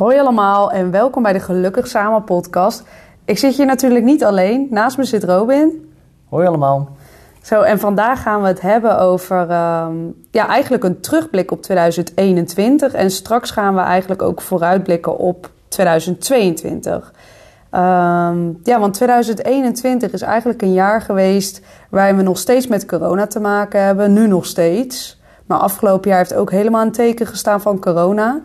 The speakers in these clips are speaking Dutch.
Hoi allemaal en welkom bij de Gelukkig Samen podcast. Ik zit hier natuurlijk niet alleen. Naast me zit Robin. Hoi allemaal. Zo, en vandaag gaan we het hebben over ehm, ja, eigenlijk een terugblik op 2021. En straks gaan we eigenlijk ook vooruitblikken op 2022. Ehm, ja, want 2021 is eigenlijk een jaar geweest waarin we nog steeds met corona te maken hebben. Nu nog steeds. Maar afgelopen jaar heeft ook helemaal een teken gestaan van corona.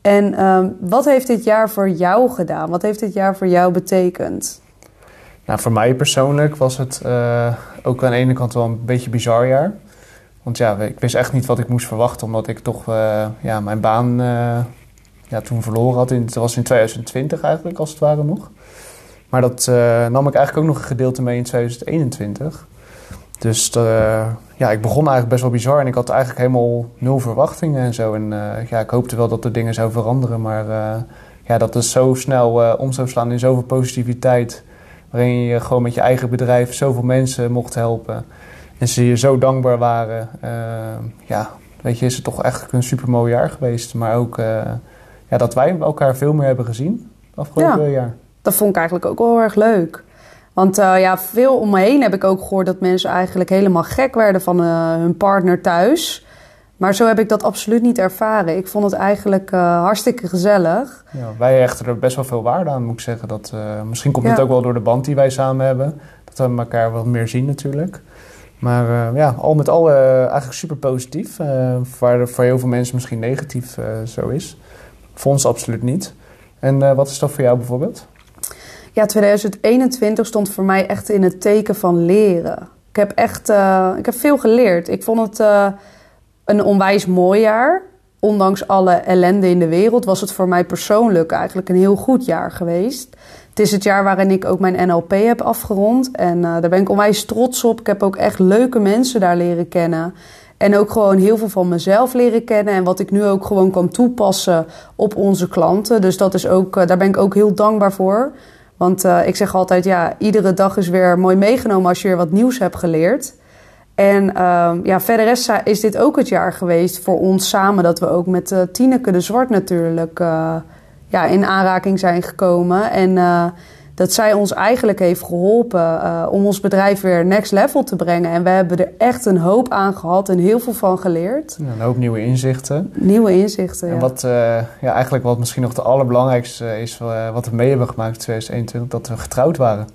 En ehm, wat heeft dit jaar voor jou gedaan? Wat heeft dit jaar voor jou betekend? Nou, voor mij persoonlijk was het uh, ook aan de ene kant wel een beetje bizar jaar. Want ja, ik wist echt niet wat ik moest verwachten, omdat ik toch uh, ja, mijn baan uh, ja, toen verloren had. In, dat was in 2020 eigenlijk, als het ware nog. Maar dat nam ik eigenlijk ook nog een gedeelte mee in 2021. Dus uh, ja, ik begon eigenlijk best wel bizar en ik had eigenlijk helemaal nul verwachtingen en zo. En uh, ja, ik hoopte wel dat er dingen zouden veranderen, maar uh, ja, dat is zo snel om zou slaan in zoveel positiviteit. Waarin je gewoon met je eigen bedrijf zoveel mensen mocht helpen. En ze je zo dankbaar waren. ja, weet je, is het toch echt een super mooi jaar geweest. Maar ook ja, dat wij elkaar veel meer hebben gezien afgelopen ja, jaar. Dat vond ik eigenlijk ook wel erg leuk. Want uh, ja, veel om me heen heb ik ook gehoord dat mensen eigenlijk helemaal gek werden van uh, hun partner thuis. Maar zo heb ik dat absoluut niet ervaren. Ik vond het eigenlijk uh, hartstikke gezellig. Ja, wij hechten er best wel veel waarde aan, moet ik zeggen. Dat, misschien komt ja. het ook wel door de band die wij samen hebben. Dat we elkaar wat meer zien natuurlijk. Maar ja, al met al eigenlijk super positief. waar voor heel veel mensen misschien negatief zo is. Voor ons absoluut niet. En wat is dat voor jou bijvoorbeeld? Ja, 2021 stond voor mij echt in het teken van leren. Ik heb echt uh, ik heb veel geleerd. Ik vond het uh, een onwijs mooi jaar. Ondanks alle ellende in de wereld was het voor mij persoonlijk eigenlijk een heel goed jaar geweest. Het is het jaar waarin ik ook mijn NLP heb afgerond. En uh, daar ben ik onwijs trots op. Ik heb ook echt leuke mensen daar leren kennen. En ook gewoon heel veel van mezelf leren kennen. En wat ik nu ook gewoon kan toepassen op onze klanten. Dus dat is ook, daar ben ik ook heel dankbaar voor. Want uh, ik zeg altijd, ja, iedere dag is weer mooi meegenomen als je weer wat nieuws hebt geleerd. En uh, ja, verder is, dit ook het jaar geweest voor ons samen dat we ook met uh, Tineke de Zwart natuurlijk uh, ja, in aanraking zijn gekomen. En dat zij ons eigenlijk heeft geholpen uh, om ons bedrijf weer next level te brengen. En we hebben er echt een hoop aan gehad en heel veel van geleerd. Ja, een hoop nieuwe inzichten. Nieuwe inzichten, En ja. wat uh, ja, eigenlijk wat misschien nog de allerbelangrijkste is uh, wat we mee hebben gemaakt in 2021, dat we getrouwd waren.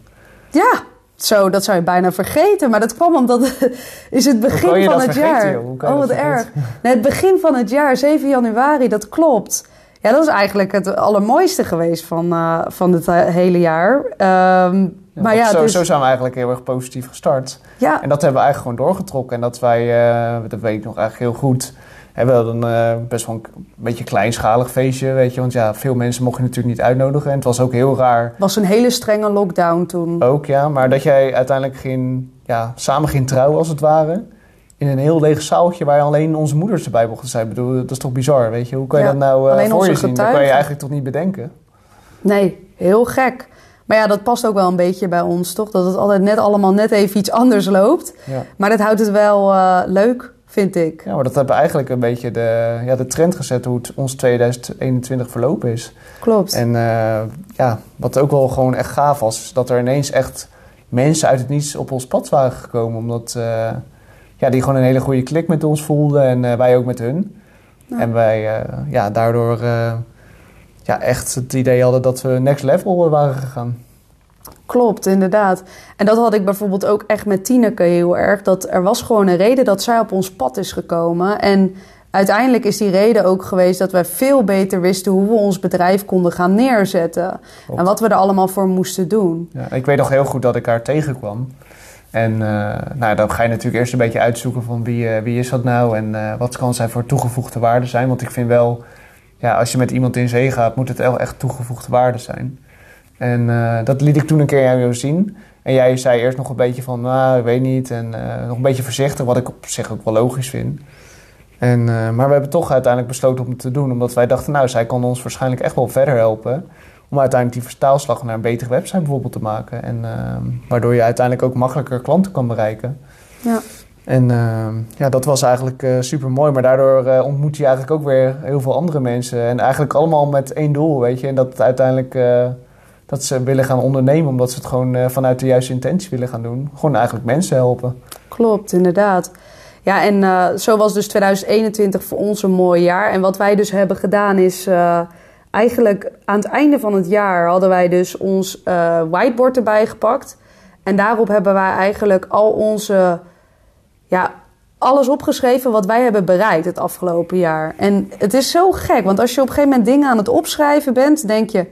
Ja, zo, dat zou je bijna vergeten. Maar dat kwam omdat het is het begin van het jaar. oh, wat erg. Nee, het begin van het jaar, 7 januari, dat klopt. Ja, dat is eigenlijk het allermooiste geweest van, uh, van het hele jaar. Um, ja, maar ja, zo, dus... zo zijn we eigenlijk heel erg positief gestart. Ja. En dat hebben we eigenlijk gewoon doorgetrokken. En dat wij, uh, dat weet ik nog eigenlijk heel goed. En we hadden uh, best wel een beetje kleinschalig feestje, weet je. Want ja, veel mensen mocht je natuurlijk niet uitnodigen. En het was ook heel raar. Het was een hele strenge lockdown toen. Ook, ja. Maar dat jij uiteindelijk ging, ja, samen ging trouwen, als het ware in een heel leeg zaaltje waar alleen onze moeders erbij mochten zijn. Ik bedoel, dat is toch bizar, weet je? Hoe kan je ja, dat nou uh, voor je zien? Dat kan je eigenlijk toch niet bedenken? Nee, heel gek. Maar ja, dat past ook wel een beetje bij ons, toch? Dat het altijd net allemaal net even iets anders loopt. Ja. Maar dat houdt het wel uh, leuk, vind ik. Ja, maar dat hebben eigenlijk een beetje de, ja, de trend gezet hoe het ons 2021 verlopen is. Klopt. En uh, ja, wat ook wel gewoon echt gaaf was, is dat er ineens echt mensen uit het niets op ons pad waren gekomen. Omdat uh, ja, die gewoon een hele goede klik met ons voelden en uh, wij ook met hun. Ja. En wij uh, ja, daardoor uh, ja, echt het idee hadden dat we next level waren gegaan. Klopt, inderdaad. En dat had ik bijvoorbeeld ook echt met Tineke heel erg. Dat er was gewoon een reden dat zij op ons pad is gekomen. En uiteindelijk is die reden ook geweest dat wij veel beter wisten hoe we ons bedrijf konden gaan neerzetten. Klopt. En wat we er allemaal voor moesten doen. Ja, ik weet nog heel goed dat ik haar tegenkwam. En uh, nou, dan ga je natuurlijk eerst een beetje uitzoeken van wie, uh, wie is dat nou en uh, wat kan zij voor toegevoegde waarde zijn. Want ik vind wel, ja, als je met iemand in zee gaat, moet het wel echt toegevoegde waarde zijn. En dat liet ik toen een keer aan jou zien. En jij zei eerst nog een beetje van, nou, ik weet niet. En nog een beetje voorzichtig, wat ik op zich ook wel logisch vind. En, maar we hebben toch uiteindelijk besloten om het te doen. Omdat wij dachten, nou, zij kan ons waarschijnlijk echt wel verder helpen om uiteindelijk die vertaalslag naar een betere website bijvoorbeeld te maken. En uh, waardoor je uiteindelijk ook makkelijker klanten kan bereiken. Ja. En uh, ja, dat was eigenlijk uh, super mooi. Maar daardoor uh, ontmoet je eigenlijk ook weer heel veel andere mensen. En eigenlijk allemaal met één doel, weet je. En dat uiteindelijk dat ze willen gaan ondernemen, omdat ze het gewoon vanuit de juiste intentie willen gaan doen. Gewoon eigenlijk mensen helpen. Klopt, inderdaad. Ja, en zo was dus 2021 voor ons een mooi jaar. En wat wij dus hebben gedaan is eigenlijk aan het einde van het jaar hadden wij dus ons whiteboard erbij gepakt. En daarop hebben wij eigenlijk al onze ja, alles opgeschreven wat wij hebben bereikt het afgelopen jaar. En het is zo gek, want als je op een gegeven moment dingen aan het opschrijven bent, denk je.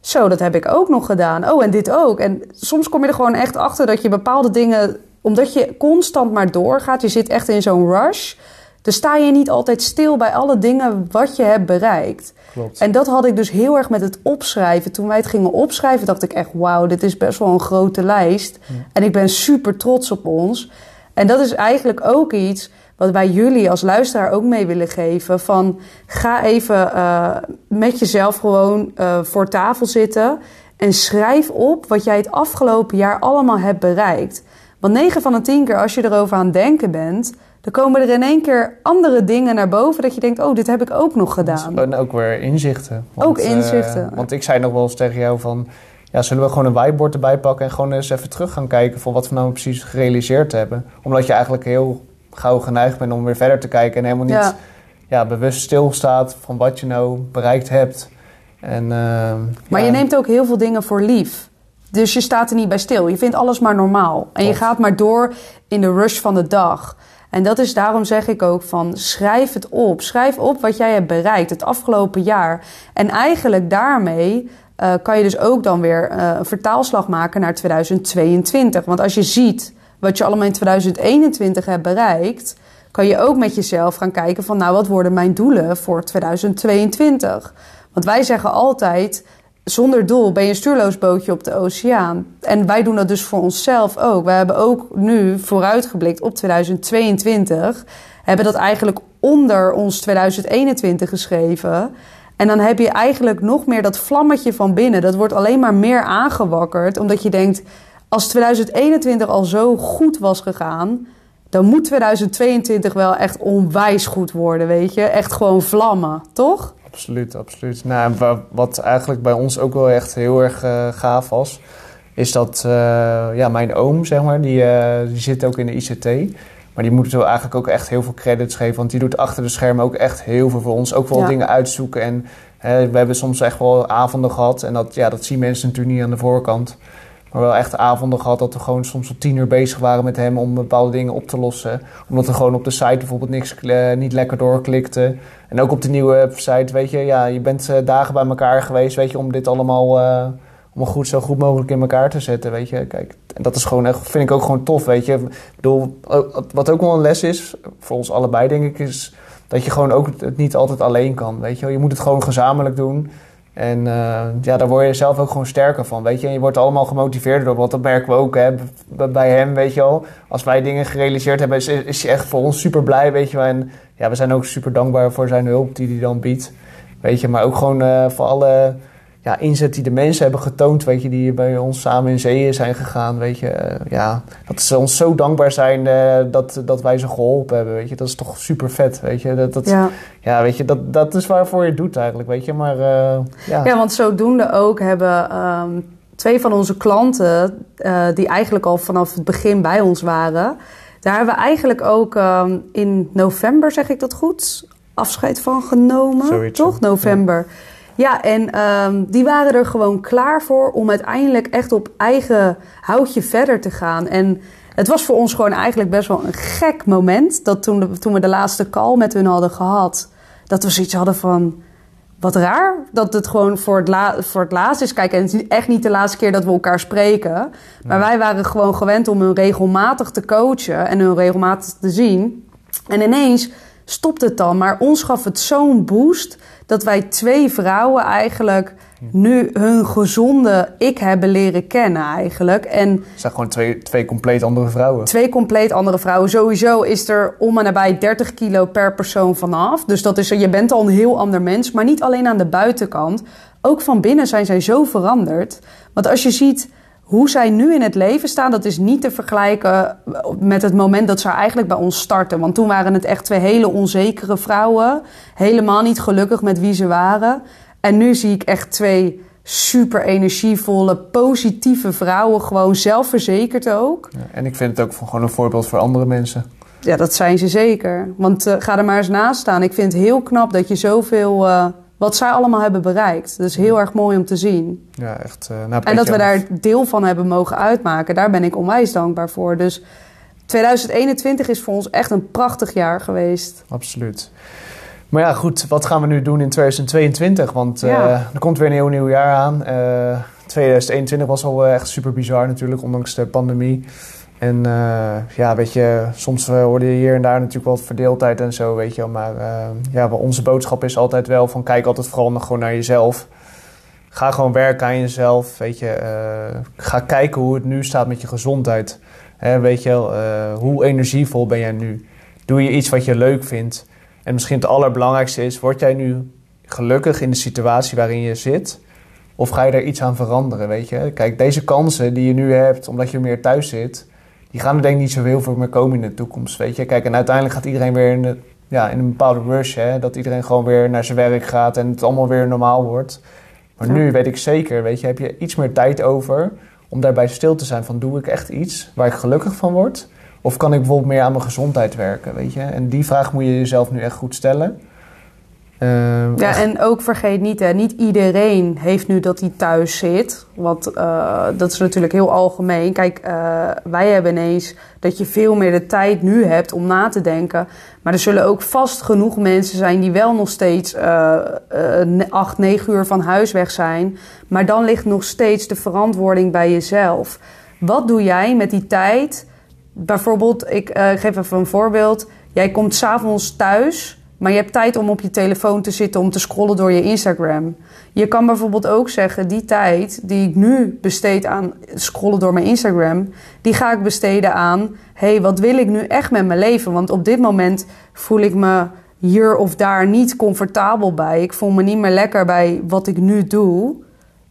Zo, dat heb ik ook nog gedaan. Oh, en dit ook. En soms kom je er gewoon echt achter dat je bepaalde dingen, omdat je constant maar doorgaat, je zit echt in zo'n rush. Dan sta je niet altijd stil bij alle dingen wat je hebt bereikt. Klopt. En dat had ik dus heel erg met het opschrijven. Toen wij het gingen opschrijven, dacht ik echt: wauw, dit is best wel een grote lijst. En ik ben super trots op ons. En dat is eigenlijk ook iets wat wij jullie als luisteraar ook mee willen geven. Van ga even uh, met jezelf gewoon uh, voor tafel zitten en schrijf op wat jij het afgelopen jaar allemaal hebt bereikt. Want 9 van de 10 keer als je erover aan het denken bent, dan komen er in één keer andere dingen naar boven dat je denkt, oh, dit heb ik ook nog gedaan. En ook weer inzichten. Want, ook inzichten. Uh, want ik zei nog wel eens tegen jou van, ja, zullen we gewoon een whiteboard erbij pakken en gewoon eens even terug gaan kijken voor wat we nou precies gerealiseerd hebben. Omdat je eigenlijk heel gauw geneigd bent om weer verder te kijken en helemaal niet ja. bewust stilstaat van wat je nou bereikt hebt. En, uh, maar je neemt ook heel veel dingen voor lief. Dus je staat er niet bij stil. Je vindt alles maar normaal. En je gaat maar door in de rush van de dag. En dat is daarom zeg ik ook van schrijf het op. Schrijf op wat jij hebt bereikt het afgelopen jaar. En eigenlijk daarmee uh, kan je dus ook dan weer uh, een vertaalslag maken naar 2022. Want als je ziet wat je allemaal in 2021 hebt bereikt, kan je ook met jezelf gaan kijken van nou wat worden mijn doelen voor 2022. Want wij zeggen altijd zonder doel ben je een stuurloos bootje op de oceaan. En wij doen dat dus voor onszelf ook. We hebben ook nu vooruitgeblikt op 2022. Hebben dat eigenlijk onder ons 2021 geschreven. En dan heb je eigenlijk nog meer dat vlammetje van binnen. Dat wordt alleen maar meer aangewakkerd. Omdat je denkt, als 2021 al zo goed was gegaan... dan moet 2022 wel echt onwijs goed worden, weet je. Echt gewoon vlammen, toch? Absoluut, absoluut. Nou, wat eigenlijk bij ons ook wel echt heel erg uh, gaaf was... is dat uh, ja, mijn oom, zeg maar, die, uh, die zit ook in de ICT... Maar die moeten we eigenlijk ook echt heel veel credits geven. Want die doet achter de schermen ook echt heel veel voor ons. Ook wel dingen uitzoeken. En hè, we hebben soms echt wel avonden gehad. En dat, ja, dat zien mensen natuurlijk niet aan de voorkant. Maar wel echt avonden gehad dat we gewoon soms tot tien uur bezig waren met hem om bepaalde dingen op te lossen. Omdat er gewoon op de site bijvoorbeeld niks uh, niet lekker doorklikte. En ook op de nieuwe site, weet je, ja, je bent uh, dagen bij elkaar geweest, weet je, om dit allemaal. Uh, om goed, zo goed mogelijk in elkaar te zetten, weet je. Kijk, en dat is gewoon echt, vind ik ook gewoon tof, weet je. Ik wat ook wel een les is, voor ons allebei denk ik, is dat je gewoon ook het niet altijd alleen kan, weet je. Je moet het gewoon gezamenlijk doen. En uh, ja, daar word je zelf ook gewoon sterker van, weet je. En je wordt allemaal gemotiveerd door, want dat merken we ook hè, bij hem, weet je wel. Als wij dingen gerealiseerd hebben, is, is hij echt voor ons super blij, weet je wel. En ja, we zijn ook super dankbaar voor zijn hulp die hij dan biedt, weet je. Maar ook gewoon uh, voor alle ja, inzet die de mensen hebben getoond, weet je, die bij ons samen in zeeën zijn gegaan, weet je. Uh, ja, dat ze ons zo dankbaar zijn uh, dat, dat wij ze geholpen hebben, weet je. Dat is toch super vet, weet je. Dat, dat, ja. ja weet je, dat, dat is waarvoor je het doet eigenlijk, weet je. Maar uh, ja. Ja, want zodoende ook hebben um, twee van onze klanten, die eigenlijk al vanaf het begin bij ons waren... Daar hebben we eigenlijk ook um, in november, zeg ik dat goed, afscheid van genomen. Zoiets, toch? November. Ja. Ja, en um, die waren er gewoon klaar voor om uiteindelijk echt op eigen houtje verder te gaan. En het was voor ons gewoon eigenlijk best wel een gek moment. Dat toen, toen we de laatste call met hun hadden gehad, dat we zoiets hadden van. Wat raar dat het gewoon voor het, la voor het laatst is. Kijk, en het is echt niet de laatste keer dat we elkaar spreken. Maar wij waren gewoon gewend om hun regelmatig te coachen en hun regelmatig te zien. En ineens stopt het dan. Maar ons gaf het zo'n boost dat wij twee vrouwen eigenlijk nu hun gezonde ik hebben leren kennen eigenlijk. En het zijn gewoon twee, twee compleet andere vrouwen. Twee compleet andere vrouwen. Sowieso is er om en nabij 30 kilo per persoon vanaf. Dus dat is, je bent al een heel ander mens. Maar niet alleen aan de buitenkant. Ook van binnen zijn zij zo veranderd. Want als je ziet hoe zij nu in het leven staan, dat is niet te vergelijken met het moment dat ze eigenlijk bij ons starten. Want toen waren het echt twee hele onzekere vrouwen. Helemaal niet gelukkig met wie ze waren. En nu zie ik echt twee super energievolle, positieve vrouwen. Gewoon zelfverzekerd ook. Ja, en ik vind het ook gewoon een voorbeeld voor andere mensen. Ja, dat zijn ze zeker. Want uh, ga er maar eens naast staan. Ik vind het heel knap dat je zoveel... Uh, wat zij allemaal hebben bereikt. Is heel erg mooi om te zien. Ja, echt. Uh, nou, en dat we daar deel van hebben mogen uitmaken, daar ben ik onwijs dankbaar voor. Dus 2021 is voor ons echt een prachtig jaar geweest. Absoluut. Maar ja, goed, wat gaan we nu doen in 2022? Want ja. uh, er komt weer een heel nieuw jaar aan. Uh, 2021 was al echt super bizar natuurlijk, ondanks de pandemie. En uh, ja, weet je, soms hoorde je hier en daar natuurlijk wel verdeeldheid en zo, weet je Maar uh, ja, onze boodschap is altijd wel van kijk altijd vooral nog gewoon naar jezelf. Ga gewoon werken aan jezelf, weet je. Ga kijken hoe het nu staat met je gezondheid. Hè, weet je wel, hoe energievol ben jij nu? Doe je iets wat je leuk vindt? En misschien het allerbelangrijkste is, word jij nu gelukkig in de situatie waarin je zit? Of ga je er iets aan veranderen, weet je? Kijk, deze kansen die je nu hebt, omdat je meer thuis zit die gaan er denk ik niet zo heel veel meer komen in de toekomst, weet je. Kijk, en uiteindelijk gaat iedereen weer in, de, ja, in een bepaalde rush, hè. Dat iedereen gewoon weer naar zijn werk gaat en het allemaal weer normaal wordt. Maar nu weet ik zeker, weet je, heb je iets meer tijd over om daarbij stil te zijn van doe ik echt iets waar ik gelukkig van word? Of kan ik bijvoorbeeld meer aan mijn gezondheid werken, weet je? En die vraag moet je jezelf nu echt goed stellen. Uh, ja, en ook vergeet niet, hè, niet iedereen heeft nu dat hij thuis zit. Want uh, dat is natuurlijk heel algemeen. Kijk, uh, wij hebben ineens dat je veel meer de tijd nu hebt om na te denken. Maar er zullen ook vast genoeg mensen zijn die wel nog steeds acht, negen uur van huis weg zijn. Maar dan ligt nog steeds de verantwoording bij jezelf. Wat doe jij met die tijd? Bijvoorbeeld, ik geef even een voorbeeld. Jij komt s'avonds thuis maar je hebt tijd om op je telefoon te zitten om te scrollen door je Instagram. Je kan bijvoorbeeld ook zeggen: die tijd die ik nu besteed aan scrollen door mijn Instagram, die ga ik besteden aan: hey, wat wil ik nu echt met mijn leven? Want op dit moment voel ik me hier of daar niet comfortabel bij. Ik voel me niet meer lekker bij wat ik nu doe.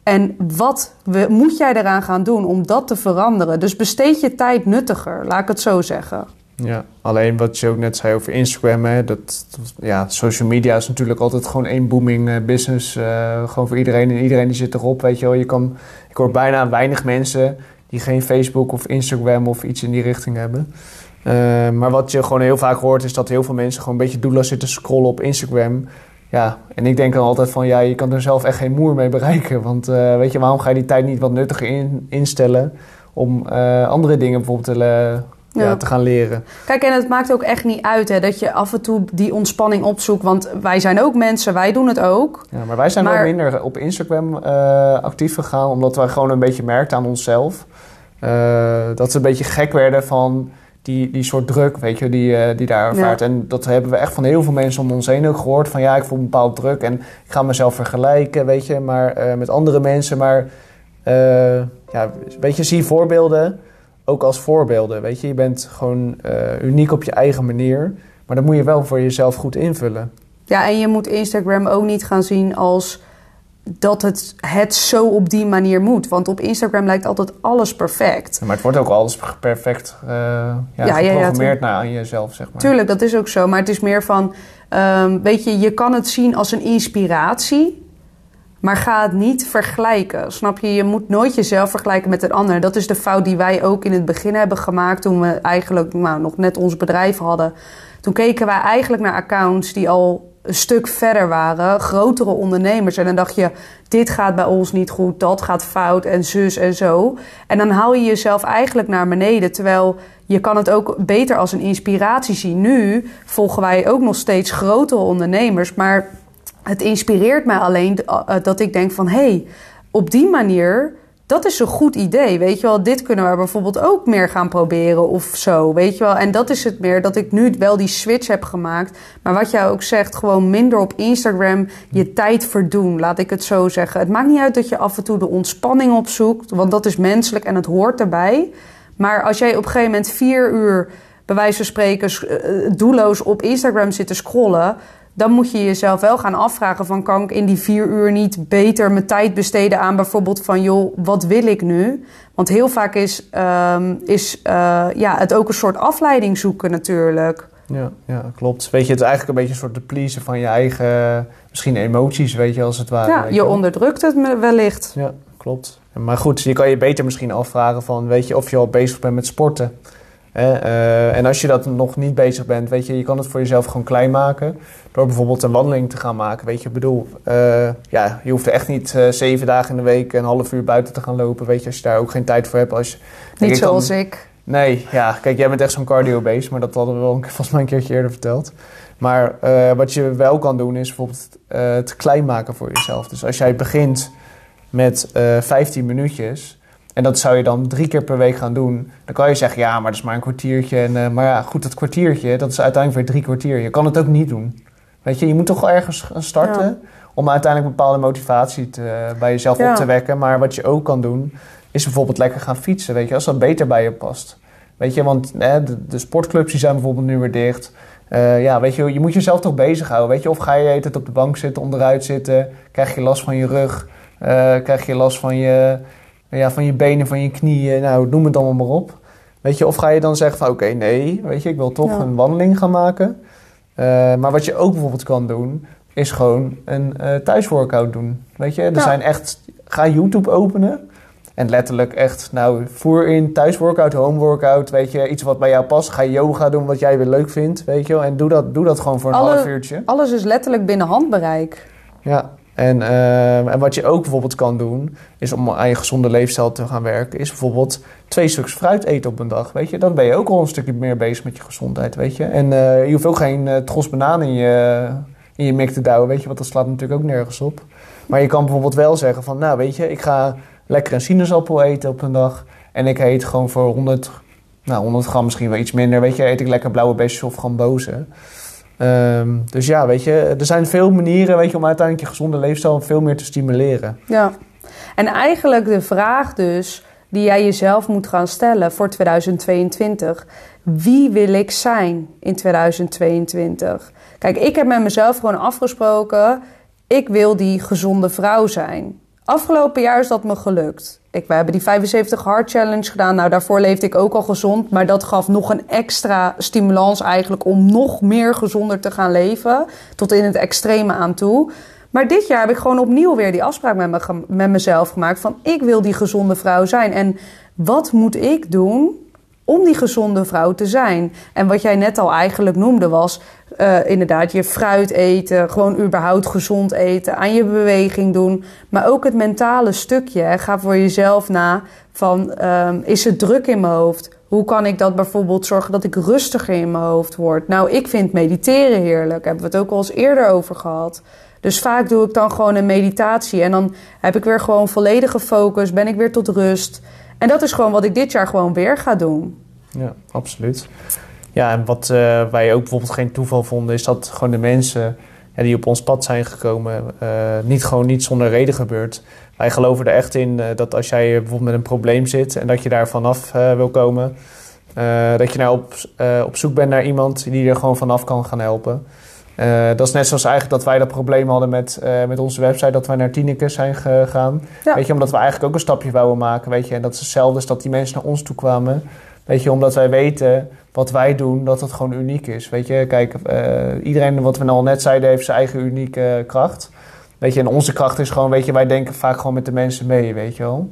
En wat moet jij eraan gaan doen om dat te veranderen? Dus besteed je tijd nuttiger, laat ik het zo zeggen. Ja, alleen wat je ook net zei over Instagram, hè, dat, ja, social media is natuurlijk altijd gewoon één booming uh, business. Uh, gewoon voor iedereen en iedereen die zit erop, weet je wel. Je kan, ik hoor bijna weinig mensen die geen Facebook of Instagram of iets in die richting hebben. Uh, maar wat je gewoon heel vaak hoort is dat heel veel mensen gewoon een beetje doelloos zitten scrollen op Instagram. Ja, en ik denk dan altijd van ja, je kan er zelf echt geen moer mee bereiken. Want weet je, waarom ga je die tijd niet wat nuttiger in, instellen om andere dingen bijvoorbeeld te ja. te gaan leren. Kijk, en het maakt ook echt niet uit hè, dat je af en toe die ontspanning opzoekt. Want wij zijn ook mensen, wij doen het ook. Ja, maar wij zijn wel minder op Instagram uh, actief gegaan, omdat wij gewoon een beetje merkten aan onszelf. Uh, dat we een beetje gek werden van die, die soort druk, weet je, die, uh, die daar ervaart. Ja. En dat hebben we echt van heel veel mensen om ons heen ook gehoord. Van ja, ik voel een bepaald druk en ik ga mezelf vergelijken, weet je, maar met andere mensen. Maar ja, weet je, zie voorbeelden ook als voorbeelden. Weet je, je bent gewoon uh, uniek op je eigen manier. Maar dat moet je wel voor jezelf goed invullen. Ja, en je moet Instagram ook niet gaan zien als dat het, het zo op die manier moet. Want op Instagram lijkt altijd alles perfect. Ja, maar het wordt ook alles perfect uh, ja, ja, geprogrammeerd naar aan jezelf, zeg maar. Tuurlijk, dat is ook zo. Maar het is meer van... Um, weet je, je kan het zien als een inspiratie... Maar ga het niet vergelijken. Snap je? Je moet nooit jezelf vergelijken met een ander. Dat is de fout die wij ook in het begin hebben gemaakt. Toen we eigenlijk nou, nog net ons bedrijf hadden. Toen keken wij eigenlijk naar accounts die al een stuk verder waren. Grotere ondernemers. En dan dacht je, dit gaat bij ons niet goed. Dat gaat fout en zus en zo. En dan haal je jezelf eigenlijk naar beneden. Terwijl je kan het ook beter als een inspiratie zien. Nu volgen wij ook nog steeds grotere ondernemers. Maar het inspireert mij alleen eh, dat ik denk van... hé, hey, op die manier, dat is een goed idee, weet je wel. Dit kunnen we bijvoorbeeld ook meer gaan proberen of zo, weet je wel. En dat is het meer, dat ik nu wel die switch heb gemaakt. Maar wat jij ook zegt, gewoon minder op Instagram je tijd verdoen, laat ik het zo zeggen. Het maakt niet uit dat je af en toe de ontspanning opzoekt, want dat is menselijk en het hoort erbij. Maar als jij op een gegeven moment vier uur, bij wijze van spreken, eh, doelloos op Instagram zit te scrollen dan moet je jezelf wel gaan afvragen van kan ik in die vier uur niet beter mijn tijd besteden aan bijvoorbeeld van joh, wat wil ik nu? Want heel vaak is, ehm, is uh, ja, het ook een soort afleiding zoeken natuurlijk. Ja, ja, klopt. Weet je, het is eigenlijk een beetje een soort de pleasen van je eigen, misschien emoties, weet je, als het ware. Ja, je onderdrukt het wellicht. Ja, klopt. Maar goed, je kan je beter misschien afvragen van, weet je, of je al bezig bent met sporten. Uh, en als je dat nog niet bezig bent, weet je, je kan het voor jezelf gewoon klein maken. Door bijvoorbeeld een wandeling te gaan maken. Weet je, ik bedoel, uh, ja, je hoeft echt niet uh, zeven dagen in de week een half uur buiten te gaan lopen. Weet je, als je daar ook geen tijd voor hebt. Als je, niet zoals ik. Nee, ja, kijk, jij bent echt zo'n cardio-beest, maar dat hadden we wel volgens mij een keertje eerder verteld. Maar wat je wel kan doen, is bijvoorbeeld het klein maken voor jezelf. Dus als jij begint met 15 minuutjes en dat zou je dan drie keer per week gaan doen. Dan kan je zeggen, ja, maar dat is maar een kwartiertje. En, uh, maar ja, goed, dat kwartiertje, dat is uiteindelijk weer drie kwartier. Je kan het ook niet doen. Weet je, je moet toch wel ergens gaan starten... om uiteindelijk bepaalde motivatie te, bij jezelf op te wekken. Maar wat je ook kan doen, is bijvoorbeeld lekker gaan fietsen. Weet je, als dat beter bij je past. Weet je, want hè, de, de, sportclubs die zijn bijvoorbeeld nu weer dicht. Uh, ja, weet je, je moet jezelf toch bezighouden. Weet je, of ga je het op de bank zitten, onderuit zitten... krijg je last van je rug, uh, krijg je last van je ja, van je benen, van je knieën, nou, noem het allemaal maar op. Weet je, of ga je dan zeggen van oké, nee, weet je, ik wil toch een wandeling gaan maken. Uh, maar wat je ook bijvoorbeeld kan doen, is gewoon een uh, thuisworkout doen. Weet je, er zijn echt, ga YouTube openen. En letterlijk echt, nou, voer in thuisworkout, homeworkout, weet je, iets wat bij jou past. Ga yoga doen wat jij weer leuk vindt, weet je wel. En doe dat, doe dat gewoon voor een half uurtje. Alles is letterlijk binnen handbereik. Ja, en, uh, en wat je ook bijvoorbeeld kan doen, is om aan je gezonde leefstijl te gaan werken, is bijvoorbeeld twee stuks fruit eten op een dag. Weet je, dan ben je ook al een stukje meer bezig met je gezondheid, weet je. En uh, je hoeft ook geen uh, tros banaan in je, in je mik te douwen, weet je, want dat slaat natuurlijk ook nergens op. Maar je kan bijvoorbeeld wel zeggen van, nou weet je, ik ga lekker een sinaasappel eten op een dag. En ik eet gewoon voor 100, nou 100 gram misschien wel iets minder, weet je, eet ik lekker blauwe besjes of gambozen. Um, dus ja, weet je, er zijn veel manieren weet je, om uiteindelijk je gezonde leefstijl veel meer te stimuleren. Ja, en eigenlijk de vraag dus die jij jezelf moet gaan stellen voor 2022. Wie wil ik zijn in 2022? Kijk, ik heb met mezelf gewoon afgesproken, ik wil die gezonde vrouw zijn. Afgelopen jaar is dat me gelukt. Ik, we hebben die 75 Hard Challenge gedaan. Nou, daarvoor leefde ik ook al gezond. Maar dat gaf nog een extra stimulans eigenlijk om nog meer gezonder te gaan leven. Tot in het extreme aan toe. Maar dit jaar heb ik gewoon opnieuw weer die afspraak met, me, met mezelf gemaakt. Van ik wil die gezonde vrouw zijn. En wat moet ik doen om die gezonde vrouw te zijn. En wat jij net al eigenlijk noemde was uh, inderdaad je fruit eten, gewoon überhaupt gezond eten, aan je beweging doen, maar ook het mentale stukje. Ga voor jezelf na van um, is het druk in mijn hoofd? Hoe kan ik dat bijvoorbeeld zorgen dat ik rustiger in mijn hoofd word? Nou, ik vind mediteren heerlijk. Hebben we het ook al eens eerder over gehad. Dus vaak doe ik dan gewoon een meditatie en dan heb ik weer gewoon volledige focus, ben ik weer tot rust. En dat is gewoon wat ik dit jaar gewoon weer ga doen. Ja, absoluut. Ja, en wat uh, wij ook bijvoorbeeld geen toeval vonden, is dat gewoon de mensen ja, die op ons pad zijn gekomen, uh, niet gewoon niet zonder reden gebeurt. Wij geloven er echt in uh, dat als jij bijvoorbeeld met een probleem zit en dat je daar vanaf wil komen, dat je nou op, op zoek bent naar iemand die er gewoon vanaf kan gaan helpen. Uh, dat is net zoals eigenlijk dat wij dat probleem hadden met, uh, met onze website, dat wij naar Tineke zijn gegaan. Ja. Weet je, omdat we eigenlijk ook een stapje wouden maken, weet je. En dat is hetzelfde als dat die mensen naar ons toe kwamen. Weet je, omdat wij weten wat wij doen, dat het gewoon uniek is. Weet je, kijk, uh, iedereen, wat we al net zeiden, heeft zijn eigen unieke kracht. Weet je, en onze kracht is gewoon, weet je, wij denken vaak gewoon met de mensen mee, weet je wel.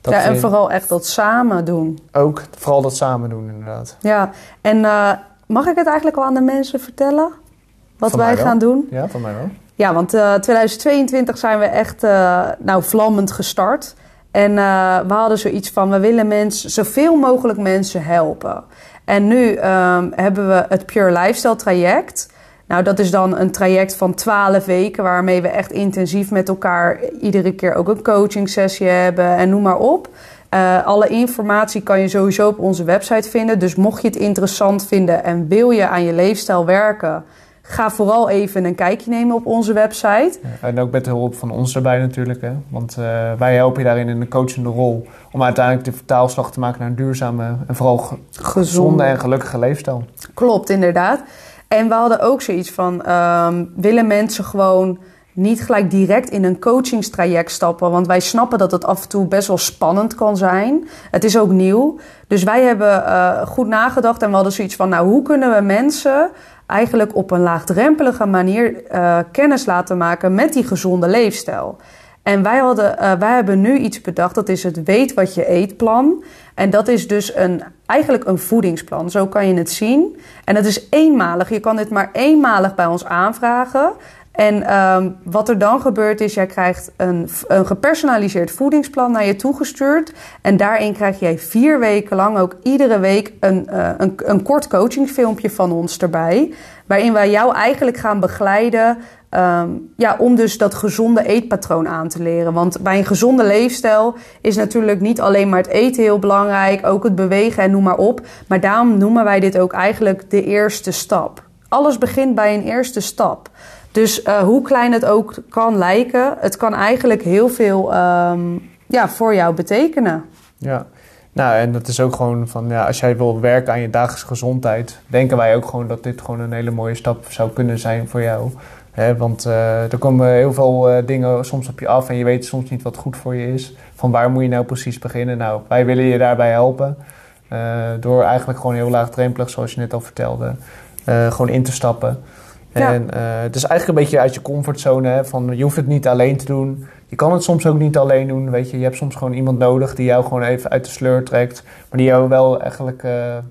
Dat ja, en vooral echt dat samen doen. Ook, vooral dat samen doen, inderdaad. Ja, en mag ik het eigenlijk al aan de mensen vertellen? Wat van wij gaan doen. Ja, van mij wel. Ja, want uh, 2022 zijn we echt uh, nou, vlammend gestart. En uh, we hadden zoiets van, we willen mensen, zoveel mogelijk mensen helpen. En nu um, hebben we het Pure Lifestyle traject. Nou, dat is dan een traject van 12 weken waarmee we echt intensief met elkaar iedere keer ook een coaching sessie hebben en noem maar op. Uh, alle informatie kan je sowieso op onze website vinden. Dus mocht je het interessant vinden en wil je aan je leefstijl werken, Ga vooral even een kijkje nemen op onze website. Ja, en ook met de hulp van ons erbij natuurlijk. Hè? Want uh, wij helpen je daarin in een coachende rol. Om uiteindelijk de vertaalslag te maken naar een duurzame en vooral gezonde en gelukkige leefstijl. Klopt, inderdaad. En we hadden ook zoiets van: ehm, willen mensen gewoon niet gelijk direct in een coachingstraject stappen? Want wij snappen dat het af en toe best wel spannend kan zijn. Het is ook nieuw. Dus wij hebben uh, goed nagedacht en we hadden zoiets van: nou, hoe kunnen we mensen eigenlijk op een laagdrempelige manier uh, kennis laten maken met die gezonde leefstijl? En wij, hadden, uh, wij hebben nu iets bedacht, dat is het weet wat je eet plan. En dat is dus een, eigenlijk een voedingsplan, zo kan je het zien. En dat is eenmalig, je kan dit maar eenmalig bij ons aanvragen. En um, wat er dan gebeurt is, jij krijgt een, een gepersonaliseerd voedingsplan naar je toegestuurd. En daarin krijg jij vier weken lang ook iedere week een, uh, een, een kort coachingfilmpje van ons erbij. Waarin wij jou eigenlijk gaan begeleiden Um, ja, om dus dat gezonde eetpatroon aan te leren. Want bij een gezonde leefstijl is natuurlijk niet alleen maar het eten heel belangrijk, ook het bewegen en noem maar op. Maar daarom noemen wij dit ook eigenlijk de eerste stap. Alles begint bij een eerste stap. Dus uh, hoe klein het ook kan lijken, het kan eigenlijk heel veel um, ja, voor jou betekenen. Ja, nou, en dat is ook gewoon van, ja, als jij wil werken aan je dagelijkse gezondheid, denken wij ook gewoon dat dit gewoon een hele mooie stap zou kunnen zijn voor jou. Want uh, er komen heel veel uh, dingen soms op je af en je weet soms niet wat goed voor je is. Van waar moet je nou precies beginnen? Nou, wij willen je daarbij helpen. Door eigenlijk gewoon heel laagdrempelig, zoals je net al vertelde, gewoon in te stappen. Ja. En het is eigenlijk een beetje uit je comfortzone. Hè, van, je hoeft het niet alleen te doen. Je kan het soms ook niet alleen doen. Weet je. je hebt soms gewoon iemand nodig die jou gewoon even uit de sleur trekt. Maar die jou wel eigenlijk...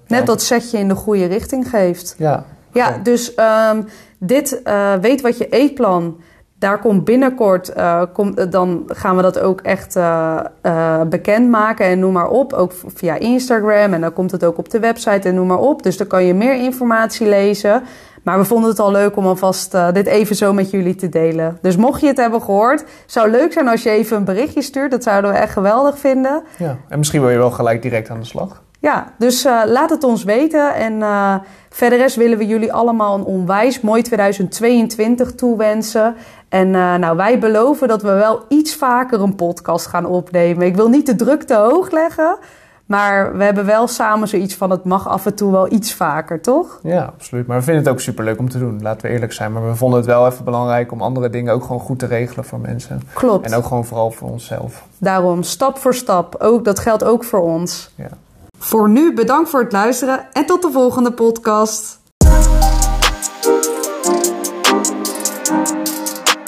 Net dat setje in de goede richting geeft. Ja. Ja, dus um, dit uh, weet wat je eetplan. Daar komt binnenkort, uh, kom, dan gaan we dat ook echt bekendmaken en noem maar op. Ook via Instagram en dan komt het ook op de website en noem maar op. Dus dan kan je meer informatie lezen. Maar we vonden het al leuk om alvast uh, dit even zo met jullie te delen. Dus mocht je het hebben gehoord, zou leuk zijn als je even een berichtje stuurt. Dat zouden we echt geweldig vinden. Ja, en misschien wil je wel gelijk direct aan de slag. Ja, dus uh, laat het ons weten. En uh, verder rest willen we jullie allemaal een onwijs mooi 2022 toewensen. En uh, nou, wij beloven dat we wel iets vaker een podcast gaan opnemen. Ik wil niet de druk te hoog leggen. Maar we hebben wel samen zoiets van: het mag af en toe wel iets vaker, toch? Ja, absoluut. Maar we vinden het ook superleuk om te doen, laten we eerlijk zijn. Maar we vonden het wel even belangrijk om andere dingen ook gewoon goed te regelen voor mensen. Klopt. En ook gewoon vooral voor onszelf. Daarom, stap voor stap. Ook, dat geldt ook voor ons. Ja. Voor nu bedankt voor het luisteren en tot de volgende podcast.